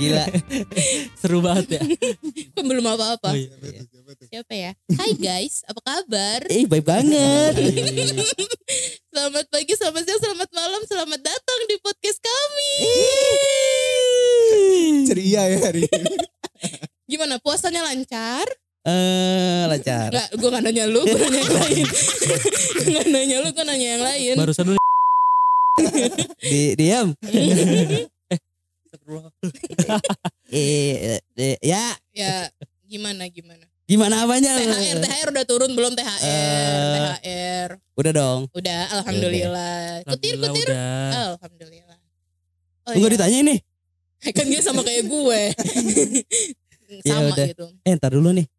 Gila. Seru banget ya. Kan belum apa-apa. Oh, iya. Siapa ya? Hai guys, apa kabar? Eh, baik banget. Selamat pagi, selamat siang, selamat malam, selamat datang di podcast kami. Ceria ya hari ini. Gimana puasanya lancar? Eh, lancar. Enggak, gue gak nanya lu, gue nanya yang lain. Gak nanya lu, gue nanya yang lain. Barusan lu Di diam. Astagfirullah. Eh, eh, ya, Ya, gimana gimana? gimana apanya? THR, THR udah turun belum THR? Eh. THR. Udah dong. Udah, alhamdulillah. Kutir, Alhamdulillah kutir. udah. Alhamdulillah. Oh, Enggak iya. ditanya ini. Kan dia sama kayak gue. Ya sama udah. gitu. Eh, ntar dulu nih.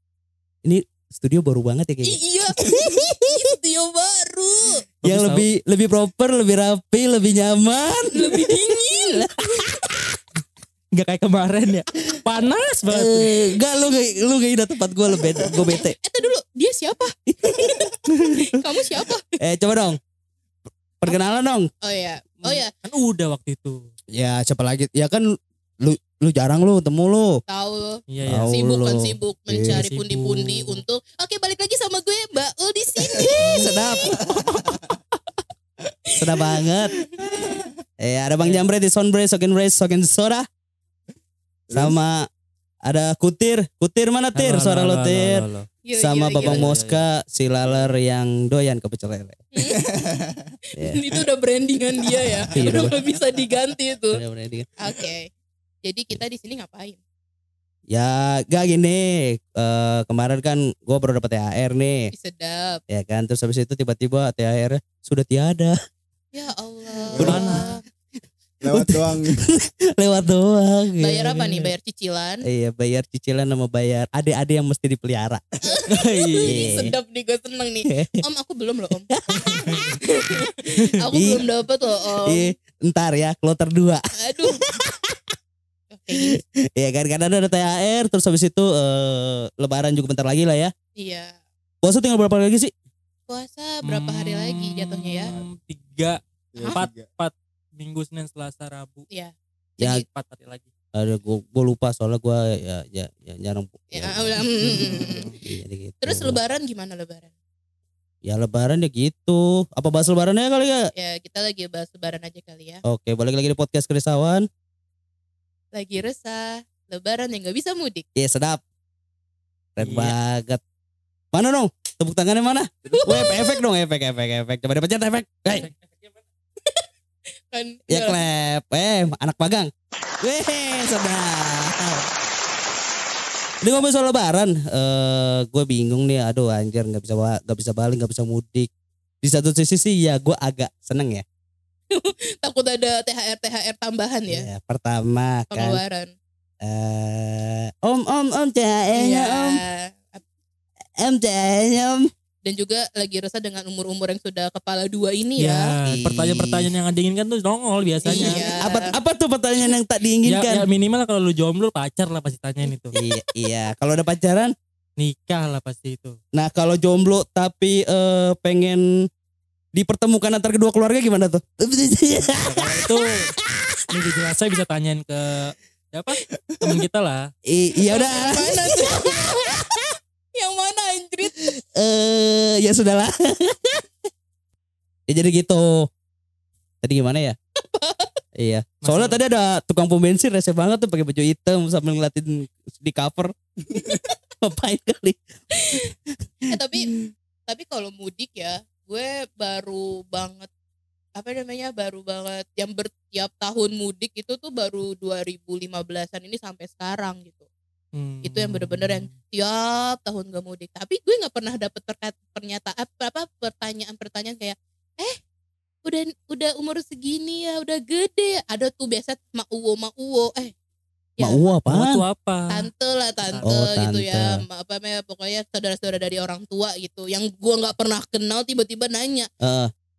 Ini studio baru banget ya kayaknya. iya. Studio baru. Yang Bagus lebih lebih proper, lebih rapi, lebih nyaman. Lebih dingin. Gak kayak kemarin ya. Panas banget. Eh, enggak lu nggak lu nggak ingat tempat gue lebih gue bete. Eh, tadi dulu. Dia siapa? Kamu siapa? Eh, coba dong. Perkenalan dong. Oh ya. Oh ya, Kan udah waktu itu. Ya, siapa lagi? Ya kan lu lu jarang lu temu lu. tahu Iya ya. Tahu. sibuk kan sibuk Iya, mencari sibuk. pundi-pundi untuk Oke, balik lagi sama gue Mbak Ul di sini. Sedap. Sedap banget. Eh, ada Bang Jambre di Soundbre, Sokin Bre, Sokin Soda. Sama ada Kutir. Kutir mana Tir? Halo, Suara halo, lo halo, Tir. halo, halo. Gila, Sama Babang. Moska, si laler yang doyan ke pecel lele. Ya. Itu udah brandingan dia ya. Iya, udah nggak bisa diganti itu. Oke. Jadi kita di sini ngapain? Ya gak gini eh, Kemarin kan gue baru dapet THR nih Ih, Sedap. Ya kan Terus habis itu tiba-tiba THR sudah tiada Ya Allah. Gimana? Lewat doang. Lewat doang Bayar apa nih? Bayar cicilan? Iya bayar cicilan sama bayar adik-adik yang mesti dipelihara. Ih, Iya. sedap nih gue seneng nih. Om aku belum loh om. aku belum dapet loh om. Iya, ntar ya kloter dua. Aduh. Iya kan karena ada THR terus habis itu eh, lebaran juga bentar lagi lah ya. Iya. Puasa tinggal berapa hari lagi sih? Puasa berapa hari lagi jatuhnya ya? Hmm, Tiga, empat, tiga. empat minggu Senin Selasa Rabu. Iya. Ya Jadi- Empat hari lagi. ada gua, gua lupa soalnya gua ya ya, ya jarang. Ya, ya, mm, jadi gitu. Terus lebaran gimana lebaran? Ya lebaran ya gitu. Apa bahas lebarannya kali ya? Ya kita lagi bahas lebaran aja kali ya. Oke, balik lagi di podcast Kerisauan. Lagi resah. Lebaran yang gak bisa mudik. Iya sedap. Keren Iya. banget. Mana dong? Tepuk tangannya mana? Weh, efek dong, efek, efek, efek. Coba dipencet efek. Hey, ya ya, klep. Eh, anak magang. Weh, sedap. Ini ngomong soal lebaran, eh gue bingung nih, aduh anjir nggak bisa nggak bisa balik, nggak bisa mudik. Di satu sisi sih ya gue agak seneng ya. takut ada THR THR tambahan ya. Ya, pertama kan, Pengeluaran. eh om om om THR-nya om, Iya. om THR-nya om. Dan juga lagi resah dengan umur-umur yang sudah kepala dua ini ya. Ya, pertanyaan-pertanyaan yang diinginkan tuh nongol biasanya. Iya. Apa apa tuh pertanyaan yang tak Ya, diinginkan? ya minimal kalau lu jomblo pacar lah pasti tanyain itu. iya, iya. Kalau ada pacaran, Nikah lah pasti itu. nah kalau jomblo tapi eh, pengen dipertemukan antar kedua keluarga gimana tuh? Nah, itu ini jelas saya bisa tanyain ke siapa temen kita lah. I- iya udah. Yang mana tuh? yang Eh, ya sudahlah. ya jadi gitu. Tadi gimana ya? iya. Soalnya Masalah. tadi ada tukang pom bensin rese banget tuh pakai baju hitam sambil ngeliatin di cover. Ngapain kali? Eh tapi tapi kalau mudik ya, gue baru banget apa namanya baru banget yang bertiap tahun mudik itu tuh baru 2015an ini sampai sekarang gitu. Hmm. Itu yang bener-bener yang tiap tahun gak mudik. Tapi gue nggak pernah dapet pernyataan apa, apa pertanyaan-pertanyaan kayak eh udah udah umur segini ya udah gede ada tuh biasa mak uwo mak uwo eh ya, Mau Oh, itu apa? tante lah tante, Oh, gitu ya tante. Apa namanya pokoknya saudara-saudara dari orang tua gitu yang gua nggak pernah kenal tiba-tiba nanya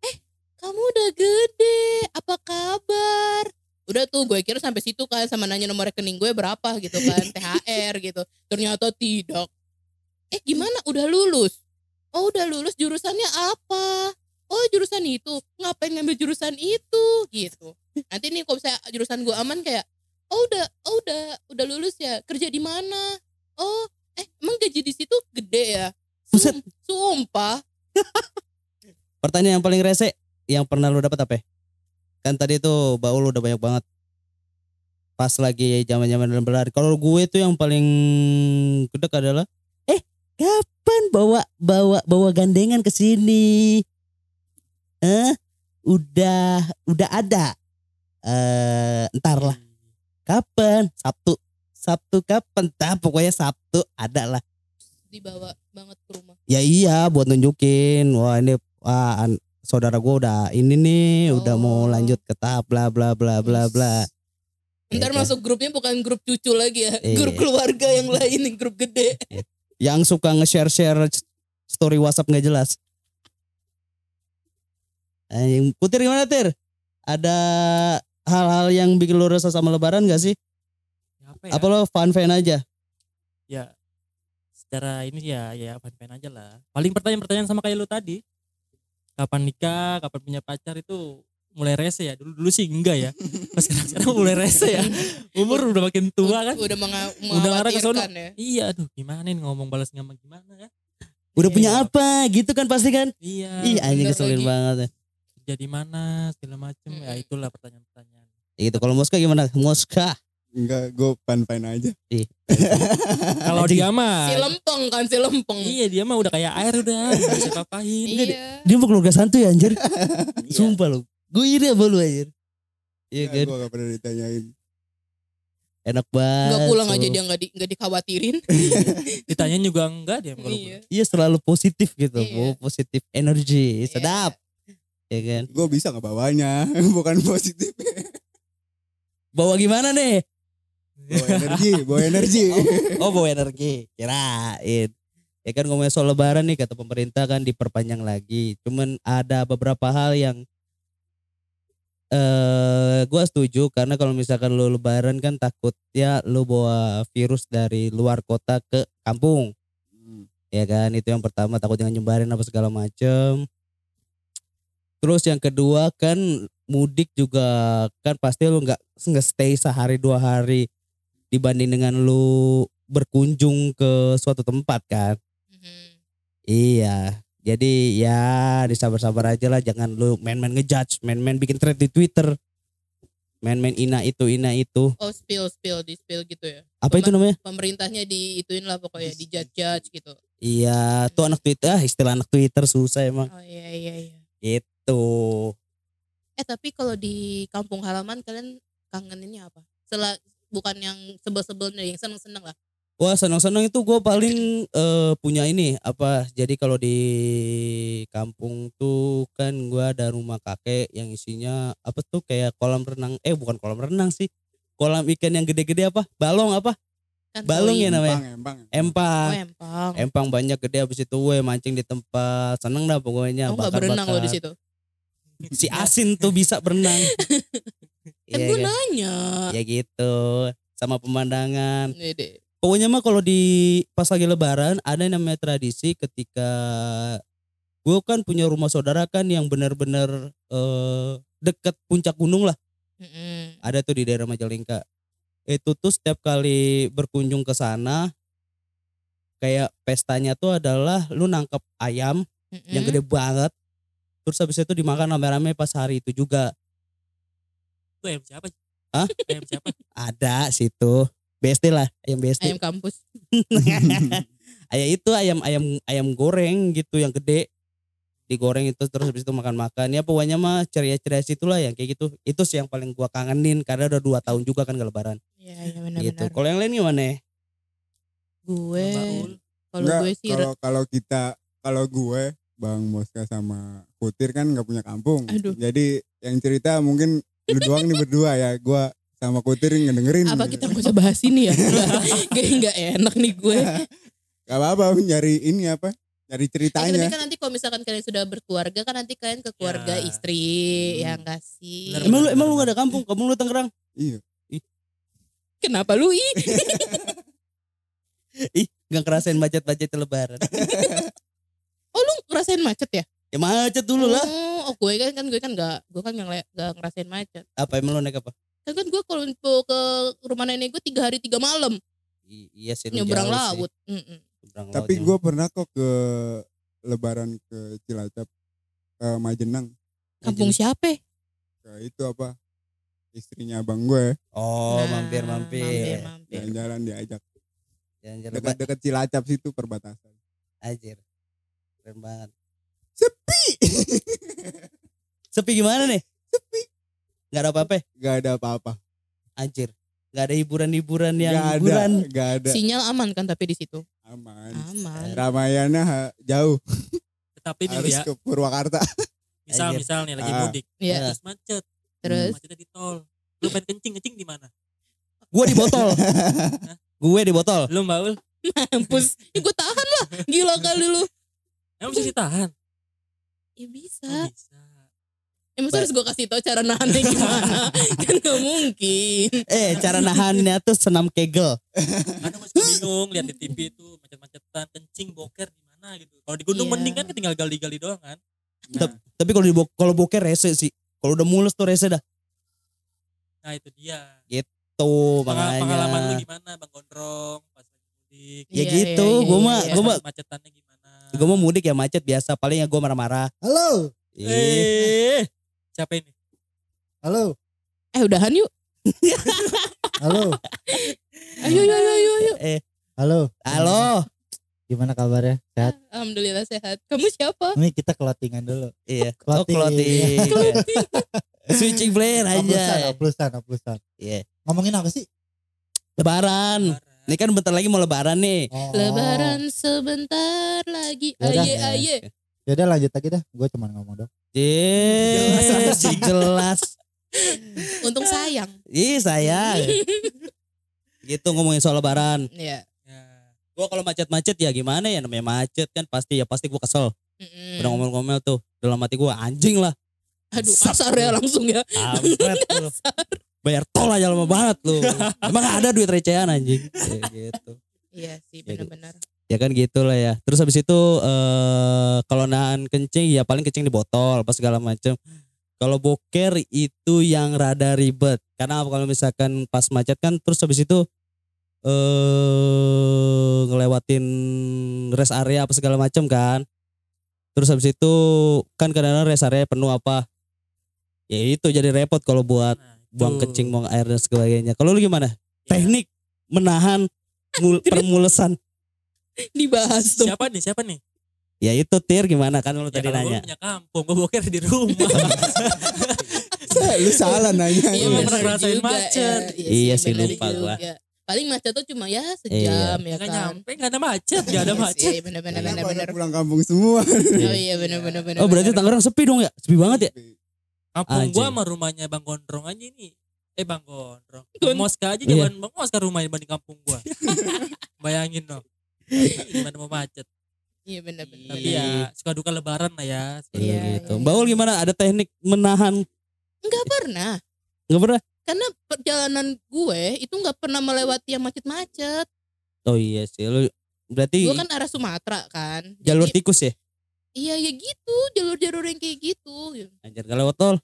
Eh, kamu udah gede apa kabar udah tuh gue kira sampai situ kan sama nanya nomor rekening gue berapa gitu kan THR gitu. Ternyata tidak. Eh gimana? Udah lulus. Oh udah lulus jurusannya apa? Oh jurusan itu. Ngapain ngambil jurusan itu? Gitu. Nanti nih kalau saya jurusan gue aman kayak oh udah oh udah udah lulus ya. Kerja di mana? Oh eh emang gaji di situ gede ya. Sum- sumpah. Pertanyaan yang paling rese yang pernah lu dapat apa? Kan tadi tuh baul udah banyak banget. Pas lagi zaman-zaman dalam berlari. Kalau gue tuh yang paling gede adalah eh kapan bawa bawa bawa gandengan ke sini? Eh udah udah ada. Eh ntar lah. Kapan? Sabtu. Sabtu kapan? Tah pokoknya Sabtu ada lah. dibawa banget ke rumah Ya iya buat nunjukin wah ini wah an- saudara gue udah ini nih udah mau Oh. lanjut ke tahap bla bla bla bla bla. ntar Iya, masuk grupnya bukan grup cucu lagi ya Iya. grup keluarga yang lain grup gede Yang suka nge-share-share story WhatsApp nggak jelas. Eh, yang Putir gimana Tir? Ada hal-hal yang bikin lo resah sama lebaran gak sih? apa ya? Apa lo fan-fan aja? ya secara ini ya ya fan-fan aja lah paling pertanyaan-pertanyaan sama kayak lu tadi kapan nikah kapan punya pacar itu mulai rese ya dulu dulu sih enggak ya pas sekarang, sekarang mulai rese ya umur udah makin tua kan udah menga- Udah ngarah ke sono. ya iya aduh gimana nih ngomong balas ngomong gimana ya Udah Iya. punya apa gitu kan pasti kan? iya Ih anjing keselin banget ya. kerja di mana segala macem ya Mm-mm. itulah pertanyaan-pertanyaan Gitu kalau Moska gimana? Moska. Enggak, gue fan-fan aja. kalau Anjing. dia mah si lempeng kan si lempeng iya dia mah udah kayak air udah bisa kapain iya Dia mau keluarga santuy anjir. Iya. Sumpah lu. Gue iri sama lu anjir. Iya kan? Gue gak pernah ditanyain. Enak banget. nggak pulang aja so. dia nggak di, nggak dikhawatirin ditanyain juga enggak dia kalau iya Iya selalu positif gitu. Iya. Positif energi. Sedap. Ya kan? Gue bisa ngebawanya, bukan positif. Bawa gimana nih? Bawa energi, bawa energi. Oh bawa energi. Kirain. Ya kan ngomongin soal lebaran nih kata pemerintah kan diperpanjang lagi. Cuman ada beberapa hal yang eh gua setuju karena kalau misalkan lu lebaran kan takutnya lu bawa virus dari luar kota ke kampung. Hmm. ya kan itu yang pertama takut jangan nyebarin apa segala macem terus yang kedua kan mudik juga kan pasti lu nggak nggak stay sehari dua hari dibanding dengan lu berkunjung ke suatu tempat kan? Mhm. iya. Jadi ya disabar-sabar aja lah. Jangan lu main-main ngejudge main-main bikin thread di twitter. Main-main ina itu ina itu. Oh spill spill di spill gitu ya? Apa itu namanya? pemerintahnya diituin lah pokoknya di judge judge gitu. Iya tuh anak twitter ah istilah anak twitter susah emang. Oh iya iya iya. Itu eh tapi kalau di kampung halaman kalian kangeninnya apa? Sela bukan yang sebel-sebelnya yang seneng-seneng lah. Wah senang-senang itu gue paling eh, punya ini apa jadi kalau di kampung tuh kan gue ada rumah kakek yang isinya apa tuh kayak kolam renang eh bukan kolam renang sih kolam ikan yang gede-gede apa balong apa? Kan Balung ya namanya? Empang, empang. oh empang. Empang. Empang banyak gede habis itu gue mancing di tempat seneng dah pokoknya aku nggak berenang loh di situ? Si asin tuh bisa berenang kan Iya gue kan? nanya ya gitu sama pemandangan Gede. Pokoknya mah kalau di pas lagi lebaran ada yang namanya tradisi ketika gue kan punya rumah saudara kan yang benar-benar eh, deket puncak gunung lah. Mm-mm. Ada tuh di daerah Majalengka. Itu tuh setiap kali berkunjung ke sana kayak pestanya tuh adalah lu nangkep ayam Mm-mm. yang gede banget. Terus habis itu dimakan rame-rame pas hari itu juga. Itu ayam siapa? Hah? ayam siapa? Ada situ. BSD lah, ayam BSD. ayam kampus. Ayam itu ayam ayam ayam goreng gitu yang gede. Digoreng itu terus habis itu makan-makan. Ya pokoknya mah ceria-ceria situlah yang kayak gitu. Itu sih yang paling gua kangenin karena udah dua tahun juga kan gak lebaran. Iya iya gitu. Benar-benar kalau yang lain gimana? Gue kalau gue sih kalau kalau kita kalau gue Bang Moska sama Putir kan nggak punya kampung. Aduh. Jadi yang cerita mungkin lu doang nih berdua ya. Gua sama Putir ngedengerin. apa kita nggak usah bahas ini ya kayak nggak enak nih gue Gak apa-apa nyari ini apa? Nyari ceritanya. kan nanti kalau misalkan kalian sudah berkeluarga kan nanti kalian ke keluarga Ya. istri Hmm. ya enggak sih Bener, emang lu emang lu gak ada kampung kampung lu Tangerang Iya. kenapa lu ih ih gak ngerasain macet-macet lebaran oh lu ngerasain macet ya ya macet dulu lah oh, oh, gue kan kan gue kan nggak gue kan nggak ngerasain macet apa emang lu naik apa Kan kan gue kalau mau ke rumah nenek gue tiga hari tiga malam I- iya sih nyebrang sih. laut. Mm-mm. Nyebrang laut Tapi jauh. gue pernah kok ke lebaran ke Cilacap ke Majenang Kampung siapa? ke itu apa istrinya abang gue oh Nah, mampir mampir jalan-jalan diajak jalan-jalan dekat-dekat Cilacap situ perbatasan Anjir. Keren banget. sepi Sepi gimana nih? Sepi. Gak ada apa-apa. gak ada apa-apa Anjir. Gak ada hiburan-hiburan yang gak ada hiburan. gak ada Sinyal aman kan tapi di situ. aman Aman. Ramayana jauh Tapi nih harus ya, ke Purwakarta misal Anjir. misal nih lagi Ah. mudik, Iya. terus macet, Terus macetnya di tol. Lu main kencing, kencing di mana? Gue di botol. Gue di botol. Lu Baul, mampus. Ya, gue tahan lah. Gila kali lu. emang bisa ditahan? Ya bisa. Oh, bisa. Ya masa harus gue kasih tau cara nahannya gimana? kan gak mungkin. Eh cara nahannya tuh senam kegel. Kadang gue suka bingung lihat di TV itu macet-macetan, kencing, boker di mana gitu. Kalau di gunung Iya. mending kan tinggal gali-gali doang kan. Tep- Tapi kalau di bo- kalau boker rese sih. Kalau udah mulus tuh rese dah. Nah itu dia. Tuh Pengal- Pengalaman lu makanya. gimana Bang Gondrong pas lagi mudik? Ya Iya, gitu, iya, iya, gua mah- iya. gua mah- macetannya gimana? Gue mau mudik ya macet biasa. Paling ya gue marah-marah. Halo, Eh, siapa ini? halo, Eh udahan yuk. halo, Ayo ayo ayo ayo. ayo. Eh, halo. halo. Gimana kabarnya? Sehat? Alhamdulillah sehat. Kamu siapa? Ini kita clothingan dulu. Iya. Oh, Clothing. clothing. Switching player Oplusan, aja. oplusan, oplusan. Iya. Ngomongin apa sih? Lebaran. Lebaran. Ini kan bentar lagi mau lebaran nih. Oh. Lebaran sebentar lagi. Yaudah. Aye aye. Ya udah lanjut lagi dah. Gue cuma ngomong dong. Jelas, si jelas. Untung sayang. Ih sayang. gitu ngomongin soal lebaran. Iya. Ya. Gua kalau macet-macet ya gimana ya namanya macet kan pasti ya pasti gua kesel. Mm-mm. Udah ngomel-ngomel tuh dalam hati gua anjing lah. Aduh kasar ya langsung ya. Kampret lu. Bayar tol aja lama banget lu. Emang ada duit recehan anjing. Ya, gitu. Iya sih benar-benar. Ya kan gitu lah ya. Terus habis itu eh kalau nahan kencing ya paling kencing di botol apa segala macem. Kalau boker itu yang rada ribet. Karena kalau misalkan pas macet kan terus habis itu eh ngelewatin rest area apa segala macem kan. Terus habis itu kan kadang-kadang rest area penuh apa. Ya itu jadi repot kalau buat Nah, buang kencing, buang air dan sebagainya. Kalau lu gimana? Ya. Teknik menahan mul- permulesan. Dibahas tuh. Siapa nih? Siapa nih? Ya itu Tir gimana kan lu Ya, tadi nanya. punya kampung, gue boker di rumah. lu salah nanya Iya benar pernah ngerasain macet. ya. Iya sih, benar lupa gua. Paling macet tuh cuma ya sejam ya Gak kan. nyampe, gak ada macet, gak ada Iya macet. sih, Benar-benar Kenapa benar-benar. pada pulang kampung semua Oh iya benar-benar benar. Oh berarti Tangerang sepi dong ya? Sepi banget ya? Kampung gua sama rumahnya Bang Gondrong aja ini. Eh Bang Gondrong. Gon- Bang Moska aja Iya. jawaban Bang Moska rumahnya dibanding kampung gua. Bayangin dong. Gimana mau macet. Iya benar-benar. Tapi ya suka duka lebaran lah ya. Iya, gitu. iya. Baul gimana? Ada teknik menahan? Enggak pernah. Nggak pernah? Karena perjalanan gue itu nggak pernah melewati yang macet-macet. Oh iya sih. Lu berarti Gue kan arah Sumatera kan. jalur Jadi, tikus ya? Iya ya gitu, jalur-jalur yang kayak gitu. Anjir gak lewat tol.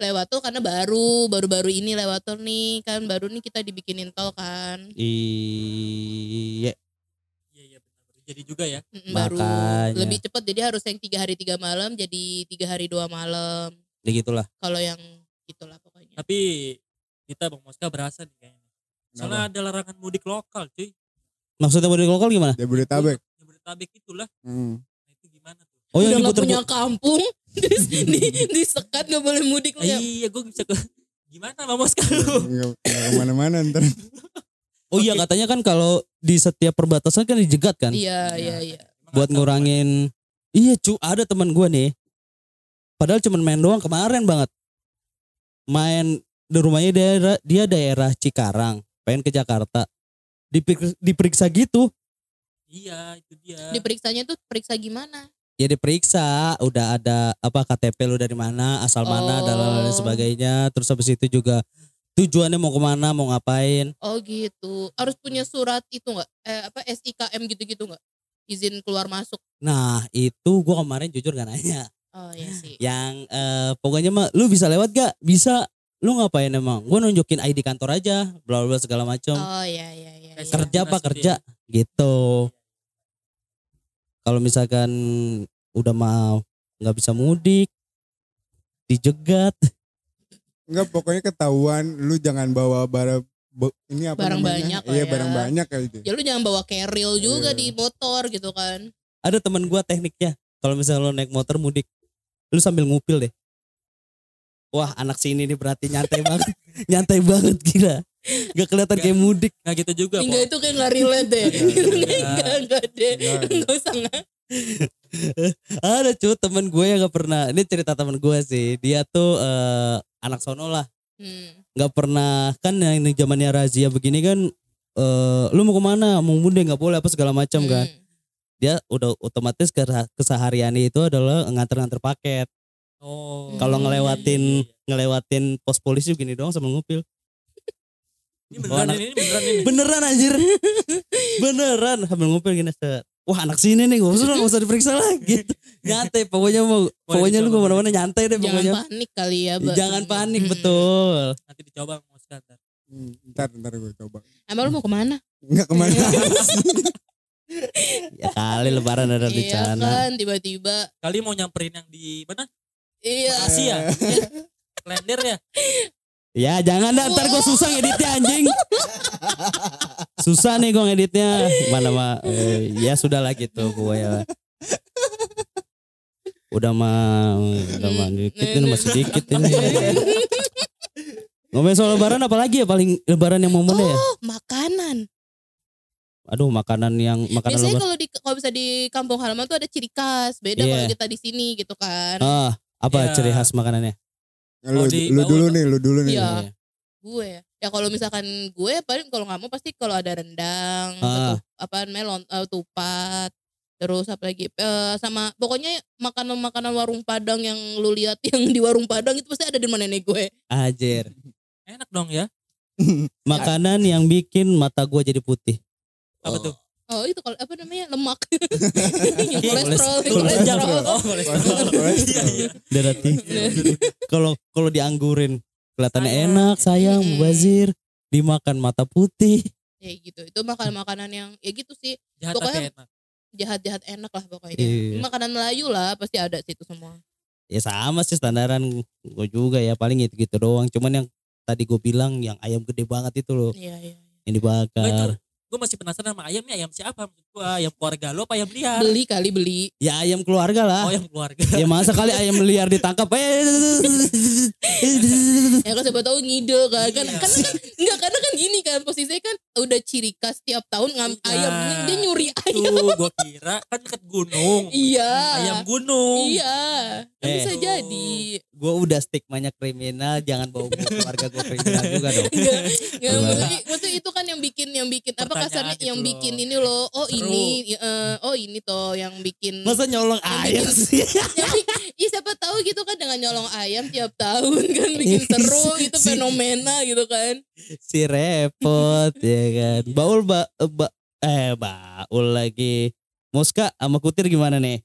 Lewat tol karena baru, baru-baru ini lewat tol nih kan, baru nih kita dibikinin tol kan. Iya. Iya iya benar. Jadi juga ya. Mm, Baru Makanya. lebih cepat jadi harus yang tiga hari tiga malam jadi tiga hari dua malam. Ya gitulah. Kalau yang gitulah pokoknya. Tapi kita Bang Moska berasa nih kayaknya. Soalnya ada larangan mudik lokal cuy. Maksudnya mudik lokal gimana? Jabodetabek Jabodetabek itulah. hmm. Nah, itu gimana tuh? Oh Udah yang nggak punya kampung, di, di, disekat nggak boleh mudik lu ya. Iya gue bisa ke gimana Moska lu? nggak nggak ke mana-mana ntar Oh iya katanya kan kalau di setiap perbatasan kan dijegat kan? Iya iya iya. Buat ngurangin iya cu ada teman gua nih padahal cuman main doang kemarin banget main di rumahnya daerah dia daerah Cikarang pengen ke Jakarta Dipik- diperiksa gitu Iya itu dia. Diperiksanya tuh periksa gimana? Ya diperiksa udah ada apa KTP lu dari mana asal mana dan lain Oh. sebagainya terus habis itu juga tujuannya mau ke mana mau ngapain Oh gitu. Harus punya surat itu nggak? Eh apa SIKM gitu-gitu nggak? Izin keluar masuk. nah itu gua kemarin jujur gak nanya Oh iya sih. yang eh, pokoknya mah lu bisa lewat gak bisa lu ngapain emang? Gue nunjukin ID kantor aja, bla bla segala macam. Oh iya iya iya. Iya. kerja apa dinas gitu kerja gitu. Kalau misalkan udah mau nggak bisa mudik, dijegat. Enggak pokoknya ketahuan lu jangan bawa barang bo- ini apa Barang namanya? banyak Iya ya. barang banyak kayak gitu. Ya lu jangan bawa carrier juga Iya. di motor gitu kan. Ada teman gua tekniknya. Kalau misalnya lo naik motor mudik, lu sambil ngupil deh. Wah anak sini nih berarti nyantai banget, nyantai banget gila. Gak kelihatan kayak mudik. Nggak gitu juga. Enggak Po. itu kayak nggak relate deh. Enggak enggak deh. Enggak. Usah nggak. Ada cuy temen gue yang gak pernah. Ini cerita temen gue sih. Dia tuh eh, anak sono lah. Hmm. Nggak pernah kan yang ini zamannya razia begini kan. eh lu mau ke mana? Mau mudik nggak boleh apa segala macam kan. Hmm. Dia udah otomatis ke, kesehariannya itu adalah nganter-nganter paket. Oh. Kalau ngelewatin ngelewatin pos polisi begini doang sama ngupil. Ini beneran anak- ini, ini beneran ini. Beneran anjir. Beneran sambil ngupil gini set. Wah anak sini nih gak usah gak usah diperiksa lah gitu. Nyantai pokoknya mau pokoknya lu ke mana-mana nyantai deh Jangan pokoknya. panik kali ya. Ba. Jangan panik Hmm. betul. Nanti dicoba mau sekarang. Hmm, ntar ntar gue coba. Emang lu mau ke mana? Enggak ke mana. Ya kali lebaran ada di Iya sana. kan tiba-tiba. Kali mau nyamperin yang di mana? Iya. Bekasi ya? Klender ya? Ya jangan dah ntar gue susah ngeditnya anjing. Susah nih gue ngeditnya. Mana mah eh, ya sudahlah gitu gue ya. Udah mah udah mah dikit ini masih dikit ini. Ngomongin soal lebaran apalagi ya paling lebaran yang momennya ya? Oh makanan. Aduh makanan yang makanan Biasanya lebaran. kalau di kalau bisa di kampung halaman tuh ada ciri khas. Beda Iya. kalau kita di sini gitu kan. Ah, apa Ya. ciri khas makanannya? Lu, Oh, di lu dulu nih, lu dulu nih. Iya. Gue ya. Ya kalau misalkan gue paling kalau nggak mau pasti kalau ada rendang, Ah. apa melon, eh, tupat, terus apa lagi Eh, sama pokoknya makanan-makanan warung Padang yang lu lihat yang di warung Padang itu pasti ada di rumah nenek gue. Ajer. Enak dong ya. Makanan yang bikin mata gua jadi putih. Apa tuh? Oh itu kalau apa namanya lemak, kolesterol, Kolesterol. kolesterol. Oh, kolesterol. Iya, iya. Darah tinggi. Kalau kalau dianggurin kelihatannya enak, sayang, Mm-mm. mubazir, dimakan mata putih. Ya gitu. Itu makanan-makanan yang ya gitu sih Jahat Pokoknya- enak. jahat-jahat enak lah pokoknya. Iya. Makanan Melayu lah pasti ada situ semua. Ya sama sih standaran gue juga ya paling gitu-gitu doang. Cuman yang tadi gue bilang yang ayam gede banget itu loh Iya iya. yang itu, dibakar. Gue masih penasaran sama ayamnya ayam siapa maksud gua ayam keluarga lo apa ayam liar Beli kali beli. Ya ayam keluarga lah. oh ayam keluarga Ya masa kali ayam liar ditangkap. Eh, Ya kan siapa tahu ngide kan. kan Iya. karena kan enggak karena kan gini kan posisinya kan udah ciri khas tiap tahun ngam Iya. ayam dia nyuri ayam. tuh gue kira kan deket gunung Iya. ayam gunung Iya. Kan Eh. bisa jadi. Gue udah stigmanya kriminal, jangan bawa bawa keluarga gue kriminal juga dong. Gimana? maksudnya, maksudnya itu kan yang bikin yang bikin apa kasarnya gitu yang loh. bikin ini loh. Oh Seru. ini eh, oh ini toh yang bikin Masa nyolong ayam sih? yang bikin- Ih siapa tahu gitu kan dengan nyolong ayam tiap tahun kan bikin seru itu Si- fenomena gitu kan. si repot ya kan. Baul ba, ba eh baul lagi. Moska sama Kutir gimana nih?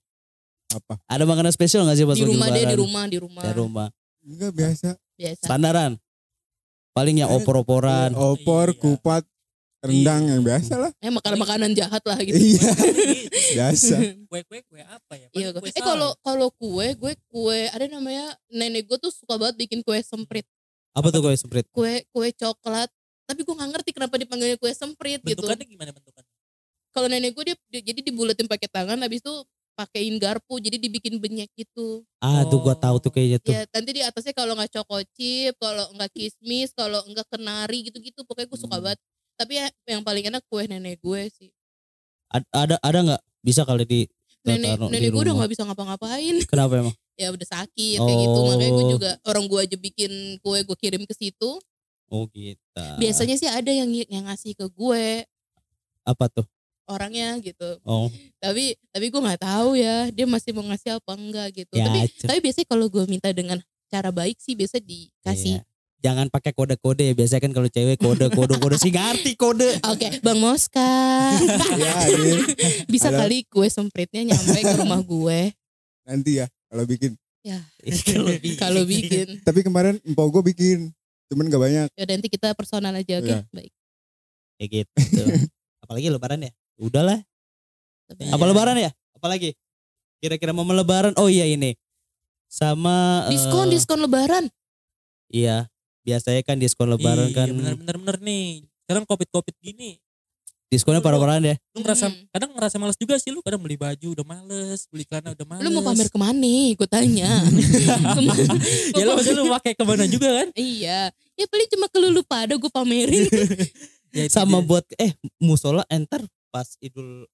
Apa? Ada makanan spesial gak sih pas Di lagi rumah dia di lebaran? rumah di rumah. Di rumah. Enggak biasa. Biasa. Standaran. Paling yang opor-oporan. Opor, Iya. kupat, rendang yang biasa lah. Eh makanan-makanan jahat lah gitu. Iya, biasa. kue kue kue apa ya Iya, eh kalau kalau kue, gue kue ada namanya nenek gue tuh suka banget bikin kue semprit, Apa tuh kue semprit? kue kue coklat. Tapi gue nggak ngerti kenapa dipanggilnya kue semprit gitu. bentukannya gimana bentukannya Kalau nenek gue dia, dia- jadi dibulatin pakai tangan, habis itu pakein garpu, jadi dibikin benyek gitu. Ah, tuh gua tahu tuh kayaknya tuh. Ya nanti di atasnya kalau nggak chip, kalau nggak kismis, kalau nggak kenari gitu-gitu, pokoknya gue suka Hmm. banget. Tapi ya, yang paling enak kue nenek gue sih. Ad- Ada ada nggak? Bisa kali di Nenek taruh di nenek gue udah nggak bisa ngapa-ngapain. Kenapa emang? ya udah sakit kayak gitu makanya gue Oh. juga orang gue aja bikin kue gue kirim ke situ Oh gitu. biasanya sih ada yang yang ngasih ke gue apa tuh? Orangnya gitu Oh, tapi tapi gue nggak tahu ya dia masih mau ngasih apa enggak gitu ya. tapi tapi biasanya kalau gue minta dengan cara baik sih biasa dikasih iya. Jangan pakai kode-kode ya. Biasanya kan kalau cewek kode kode kode sih ngerti kode. oke bang Moska ya, ini. bisa Halo. kali kue sempritnya nyampe ke rumah gue Nanti ya kalau bikin. Kalau kalau bikin Tapi kemarin empok gue bikin Cuman gak banyak. Ya nanti kita personal aja oke. Iya. Baik. Kayak gitu. Apalagi lebaran ya? Udahlah. Tapi- Apa lebaran ya? Apalagi? Kira-kira mau lebaran? Oh iya ini. Sama eh, Diskon diskon lebaran. Iya. Biasanya kan diskon lebaran Iya, kan bener bener bener nih. Sekarang covid covid gini, diskonnya parah-parahan ya. lu ngerasa Hmm. kadang ngerasa males juga sih lu kadang beli baju udah males, beli celana udah males. Lu mau pamer ke mana? Gue tanya. Ya lu maksudnya lu pakai ke mana juga kan? Iya. Ya paling cuma ke lu pada gue pamerin. Ya, itu Sama dia. buat eh musola enter pas Idul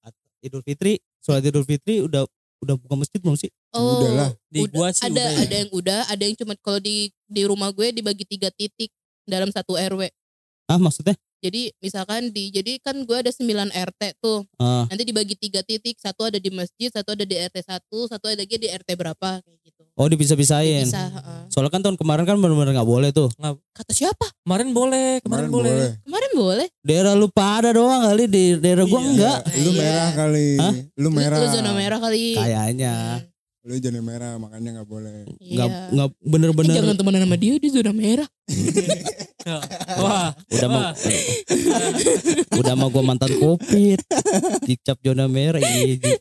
Idul Fitri, sholat Idul Fitri udah udah buka masjid belum sih? Oh, Udahlah. di udah. gua sih ada udah ya. ada yang udah, ada yang cuma kalau di di rumah gue dibagi tiga titik dalam satu RW. Ah maksudnya? Jadi misalkan di jadi kan gue ada 9 RT tuh. Ah, Nanti dibagi tiga titik, satu ada di masjid, satu ada di RT 1, satu ada lagi di RT berapa kayak gitu. Oh dipisah-pisahin. Bisa, heeh. Soalnya kan tahun kemarin kan benar-benar nggak boleh tuh. Kata siapa? Kemarin boleh, kemarin, Kemarin boleh. boleh. Kemarin boleh. Daerah lu pada doang kali di daerah gua Iya. enggak. Lu Iya. merah kali. Hah? Lu merah. Lu, lu zona merah kali. Kayaknya Lu zona merah makanya gak boleh. nggak Iya. nggak Eh, bener-bener jangan temenan sama dia di zona merah. Wah, udah mau udah mau gua mantan covid dicap zona merah iya Ji.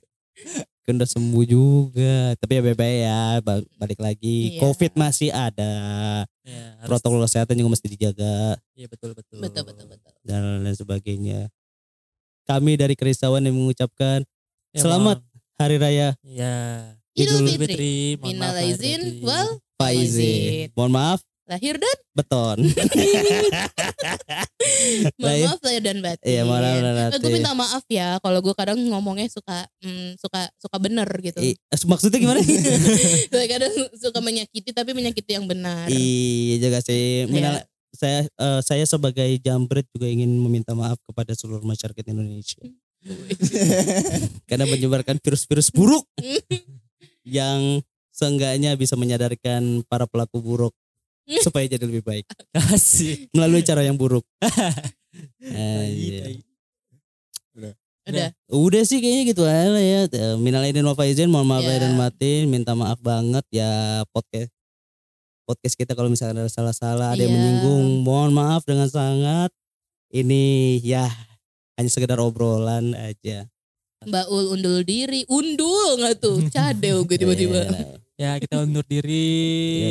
Kan udah sembuh juga tapi ya bebe ya ba- balik lagi Iya. covid masih ada ya, harus- protokol kesehatan juga mesti dijaga Iya betul betul. Betul betul betul. dan lain sebagainya kami dari Kerisauan yang mengucapkan Ya, selamat mohon- hari raya Ya. Idul Fitri. Fitri. Minal maaf batin. wal Faizin mohon maaf lahir dan beton mohon Lahir- maaf lahir dan batin. iya mohon maaf Eh, gue nanti minta maaf ya kalau gue kadang ngomongnya suka mm, suka suka bener gitu. I- maksudnya gimana Gue kadang suka menyakiti tapi menyakiti yang benar. iya juga sih Minal- Iya. saya eh, saya sebagai jambret juga ingin meminta maaf kepada seluruh masyarakat Indonesia karena menyebarkan virus-virus buruk yang seenggaknya bisa menyadarkan para pelaku buruk supaya jadi lebih baik Kasih. melalui cara yang buruk. Iya. tai. Udah. Udah sih kayaknya gitu aja lah ya. Eh, Minal aidin wal faizin, mohon maaf Ya. lahir dan batin, minta maaf banget ya podcast podcast kita kalau misalnya ada salah-salah, ada yang Iya. menyinggung, mohon maaf dengan sangat. Ini ya hanya sekedar obrolan aja. Mbak Ul undul diri, undul nggak tuh? Cadel gue tiba-tiba. Ya kita undur diri.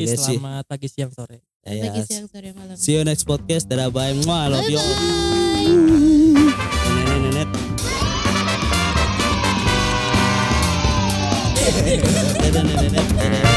Ya. Selamat pagi siang sore. Ya, Pagi siang sore malam. See you next podcast. Dadah bye. Mwah, love you. all. Bye. Nenek, nenek. Dadah, nenek, nenek.